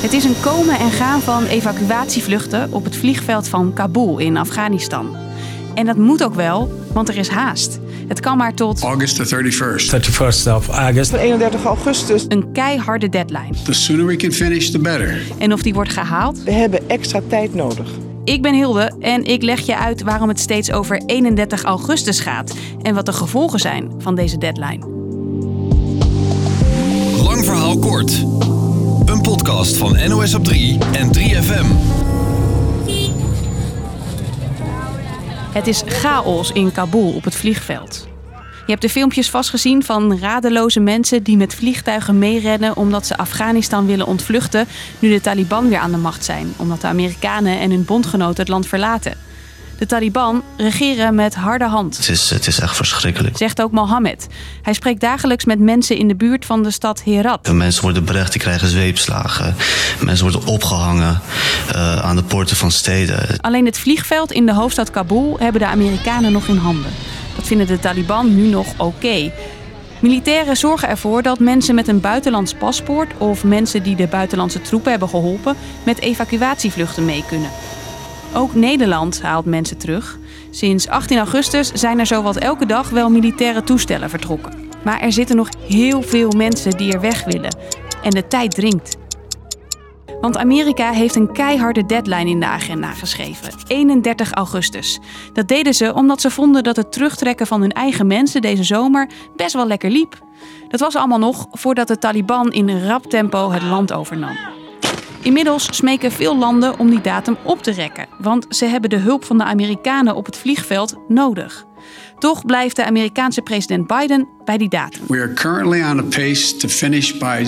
Het is een komen en gaan van evacuatievluchten op het vliegveld van Kabul in Afghanistan. En dat moet ook wel, want er is haast. Het kan maar tot August the 31st. 31st of August. 31 augustus. een keiharde deadline. The sooner we can finish, the better. En of die wordt gehaald? We hebben extra tijd nodig. Ik ben Hilde en ik leg je uit waarom het steeds over 31 augustus gaat en wat de gevolgen zijn van deze deadline. Lang verhaal kort. Een podcast van NOS op 3 en 3FM. Het is chaos in Kabul op het vliegveld. Je hebt de filmpjes vast gezien van radeloze mensen die met vliegtuigen meerennen omdat ze Afghanistan willen ontvluchten nu de Taliban weer aan de macht zijn, omdat de Amerikanen en hun bondgenoten het land verlaten. De Taliban regeren met harde hand, Het is, het is echt verschrikkelijk. zegt ook Mohammed. Hij spreekt dagelijks met mensen in de buurt van de stad Herat. Mensen worden berecht, die krijgen zweepslagen. Mensen worden opgehangen eh, aan de poorten van steden. Alleen het vliegveld in de hoofdstad Kabul hebben de Amerikanen nog in handen. Dat vinden de Taliban nu nog oké. Militairen zorgen ervoor dat mensen met een buitenlands paspoort of mensen die de buitenlandse troepen hebben geholpen met evacuatievluchten mee kunnen. Ook Nederland haalt mensen terug. Sinds 18 augustus zijn er zowat elke dag wel militaire toestellen vertrokken. Maar er zitten nog heel veel mensen die er weg willen. En de tijd dringt. Want Amerika heeft een keiharde deadline in de agenda geschreven. 31 augustus. Dat deden ze omdat ze vonden dat het terugtrekken van hun eigen mensen deze zomer best wel lekker liep. Dat was allemaal nog voordat de Taliban in rap tempo het land overnam. Inmiddels smeken veel landen om die datum op te rekken, want ze hebben de hulp van de Amerikanen op het vliegveld nodig. Toch blijft de Amerikaanse president Biden bij die datum. We are currently on a pace to finish by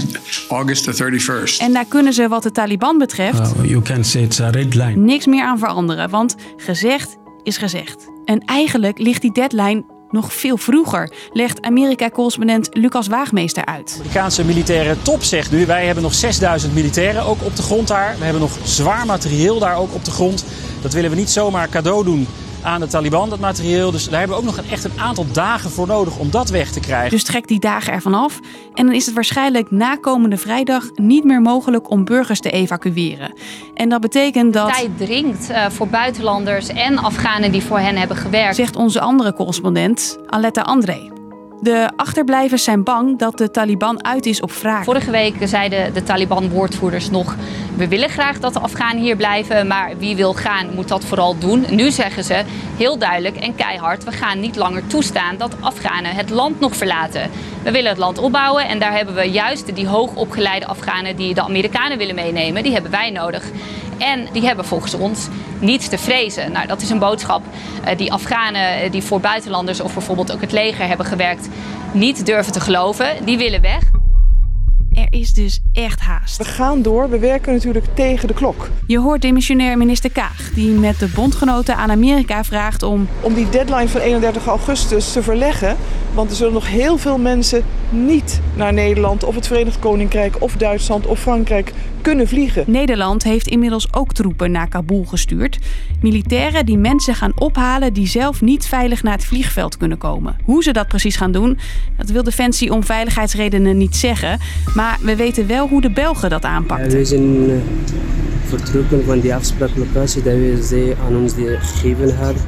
August the 31st. En daar kunnen ze wat de Taliban betreft Uh, you can say it's a red line. niks meer aan veranderen, want gezegd is gezegd. En eigenlijk ligt die deadline nog veel vroeger, legt Amerika-correspondent Lucas Waagmeester uit. De Amerikaanse militaire top zegt nu, wij hebben nog 6000 militairen ook op de grond daar. We hebben nog zwaar materieel daar ook op de grond. Dat willen we niet zomaar cadeau doen aan de Taliban, dat materieel. Dus daar hebben we ook nog een, echt een aantal dagen voor nodig om dat weg te krijgen. Dus trek die dagen ervan af en dan is het waarschijnlijk na komende vrijdag niet meer mogelijk om burgers te evacueren. En dat betekent dat, tijd dringt eh, voor buitenlanders en Afghanen die voor hen hebben gewerkt. zegt onze andere correspondent Aletta André. De achterblijvers zijn bang dat de Taliban uit is op wraak. Vorige week zeiden de Taliban-woordvoerders nog... we willen graag dat de Afghanen hier blijven, maar wie wil gaan moet dat vooral doen. Nu zeggen ze heel duidelijk en keihard... we gaan niet langer toestaan dat Afghanen het land nog verlaten. We willen het land opbouwen en daar hebben we juist die hoogopgeleide Afghanen... die de Amerikanen willen meenemen, die hebben wij nodig. En die hebben volgens ons niets te vrezen. Nou, dat is een boodschap eh, die Afghanen eh, die voor buitenlanders of bijvoorbeeld ook het leger hebben gewerkt niet durven te geloven. Die willen weg. Is dus echt haast. We gaan door. We werken natuurlijk tegen de klok. Je hoort demissionair minister Kaag, die met de bondgenoten aan Amerika vraagt om Om die deadline van 31 augustus te verleggen. Want er zullen nog heel veel mensen niet naar Nederland of het Verenigd Koninkrijk of Duitsland of Frankrijk kunnen vliegen. Nederland heeft inmiddels ook troepen naar Kabul gestuurd. Militairen die mensen gaan ophalen die zelf niet veilig naar het vliegveld kunnen komen. Hoe ze dat precies gaan doen, dat wil Defensie om veiligheidsredenen niet zeggen. Maar we weten wel hoe de Belgen dat aanpakten. We zijn eh, vertrokken van die afspraaklocatie dat we ze aan ons die gegeven hadden.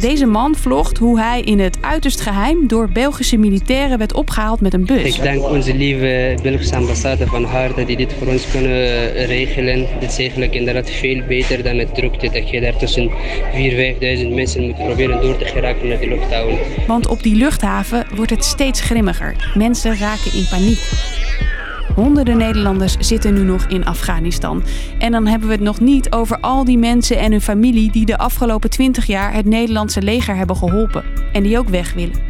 Deze man vlogt hoe hij in het uiterst geheim door Belgische militairen werd opgehaald met een bus. Ik dank onze lieve Belgische ambassade van harte die dit voor ons kunnen regelen. Dit is eigenlijk inderdaad veel beter dan het drukte dat je daar tussen 4.000, 5.000 mensen moet proberen door te geraken naar de luchthaven. Want op die luchthaven wordt het steeds grimmiger. Mensen raken in paniek. Honderden Nederlanders zitten nu nog in Afghanistan. En dan hebben we het nog niet over al die mensen en hun familie die de afgelopen 20 jaar het Nederlandse leger hebben geholpen. En die ook weg willen.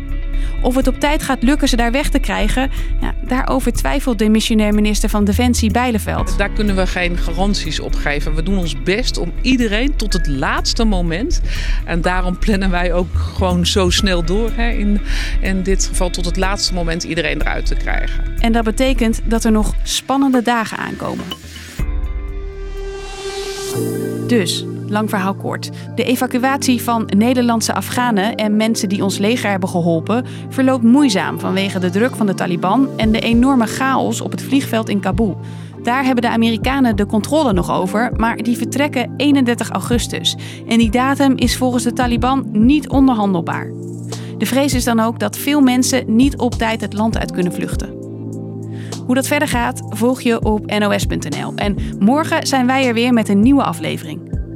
Of het op tijd gaat lukken ze daar weg te krijgen, ja, daarover twijfelt de missionair minister van Defensie Bijleveld. Daar kunnen we geen garanties op geven. We doen ons best om iedereen tot het laatste moment. En daarom plannen wij ook gewoon zo snel door. Hè, in, in dit geval tot het laatste moment iedereen eruit te krijgen. En dat betekent dat er nog spannende dagen aankomen. Dus, lang verhaal kort. De evacuatie van Nederlandse Afghanen en mensen die ons leger hebben geholpen verloopt moeizaam vanwege de druk van de Taliban en de enorme chaos op het vliegveld in Kabul. Daar hebben de Amerikanen de controle nog over, maar die vertrekken 31 augustus. En die datum is volgens de Taliban niet onderhandelbaar. De vrees is dan ook dat veel mensen niet op tijd het land uit kunnen vluchten. Hoe dat verder gaat, volg je op nos.nl. En morgen zijn wij er weer met een nieuwe aflevering.